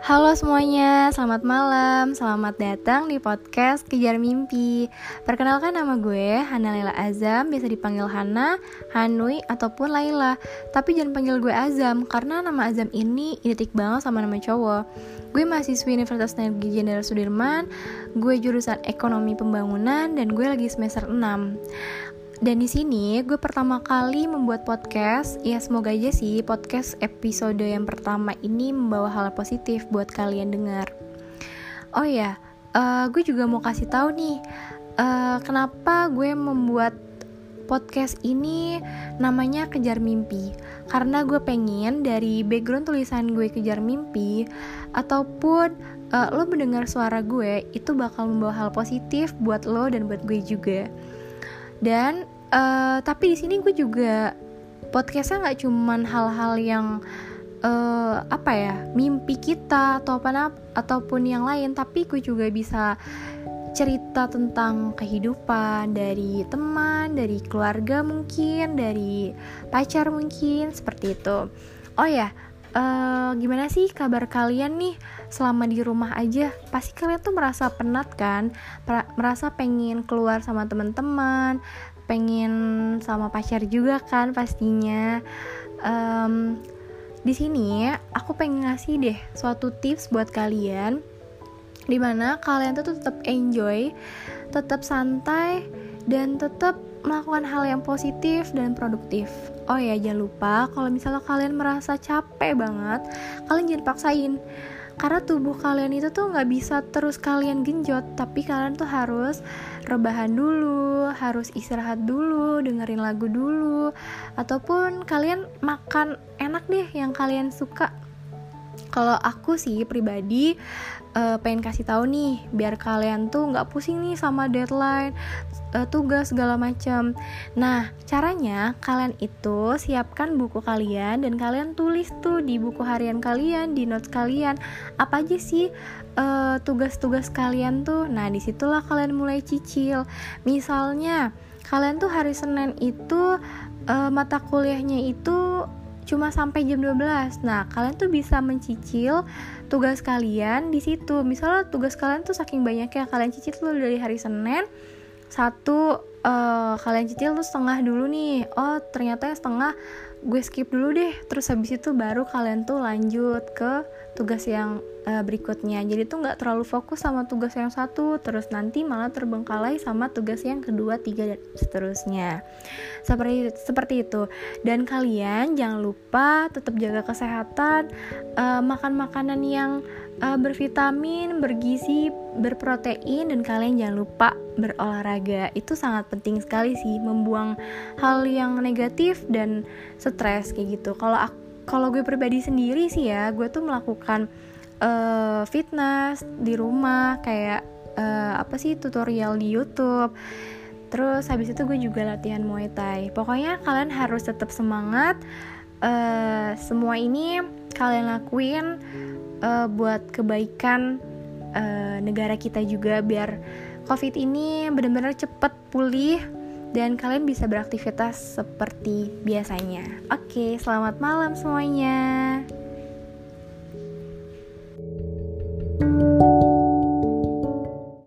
Halo semuanya, selamat malam, selamat datang di podcast Kejar Mimpi. Perkenalkan nama gue, Hana Laila Azam, biasa dipanggil Hana, Hanui, ataupun Laila. Tapi jangan panggil gue Azam, karena nama Azam ini identik banget sama nama cowok. Gue mahasiswi Universitas Negeri Jenderal Sudirman, gue jurusan Ekonomi Pembangunan, dan gue lagi semester 6 dan di sini gue pertama kali membuat podcast. Ya semoga aja sih podcast episode yang pertama ini membawa hal positif buat kalian dengar. Oh ya, uh, gue juga mau kasih tahu nih uh, kenapa gue membuat podcast ini namanya Kejar Mimpi. Karena gue pengen dari background tulisan gue Kejar Mimpi ataupun uh, lo mendengar suara gue itu bakal membawa hal positif buat lo dan buat gue juga dan uh, tapi di sini gue juga podcastnya nggak cuman hal-hal yang uh, apa ya mimpi kita atau apa ataupun yang lain tapi gue juga bisa cerita tentang kehidupan dari teman, dari keluarga mungkin, dari pacar mungkin seperti itu. Oh ya, uh, gimana sih kabar kalian nih selama di rumah aja? Pasti kalian tuh merasa penat kan? merasa pengen keluar sama teman-teman, pengen sama pacar juga kan pastinya. Um, di sini aku pengen ngasih deh suatu tips buat kalian di mana kalian tuh tetap enjoy, tetap santai dan tetap melakukan hal yang positif dan produktif. Oh ya, jangan lupa kalau misalnya kalian merasa capek banget, kalian jangan paksain. Karena tubuh kalian itu tuh nggak bisa terus kalian genjot, tapi kalian tuh harus rebahan dulu, harus istirahat dulu, dengerin lagu dulu, ataupun kalian makan enak deh yang kalian suka. Kalau aku sih pribadi uh, pengen kasih tahu nih biar kalian tuh nggak pusing nih sama deadline uh, tugas segala macam. Nah, caranya kalian itu siapkan buku kalian dan kalian tulis tuh di buku harian kalian, di notes kalian apa aja sih eh, tugas-tugas kalian tuh. Nah, di situlah kalian mulai cicil. Misalnya kalian tuh hari Senin itu uh, mata kuliahnya itu cuma sampai jam 12. Nah, kalian tuh bisa mencicil tugas kalian di situ. Misalnya tugas kalian tuh saking banyaknya kalian cicil tuh dari hari Senin satu uh, kalian cicil tuh setengah dulu nih. Oh ternyata yang setengah gue skip dulu deh. Terus habis itu baru kalian tuh lanjut ke tugas yang uh, berikutnya. Jadi tuh nggak terlalu fokus sama tugas yang satu. Terus nanti malah terbengkalai sama tugas yang kedua tiga dan seterusnya. Seperti seperti itu. Dan kalian jangan lupa tetap jaga kesehatan. Uh, makan makanan yang uh, bervitamin bergizi berprotein dan kalian jangan lupa berolahraga. Itu sangat penting sekali sih membuang hal yang negatif dan stres kayak gitu. Kalau kalau gue pribadi sendiri sih ya gue tuh melakukan uh, fitness di rumah kayak uh, apa sih tutorial di YouTube. Terus habis itu gue juga latihan muay thai. Pokoknya kalian harus tetap semangat uh, semua ini kalian lakuin uh, buat kebaikan uh, negara kita juga biar covid ini benar-benar cepet pulih dan kalian bisa beraktivitas seperti biasanya. Oke, selamat malam semuanya.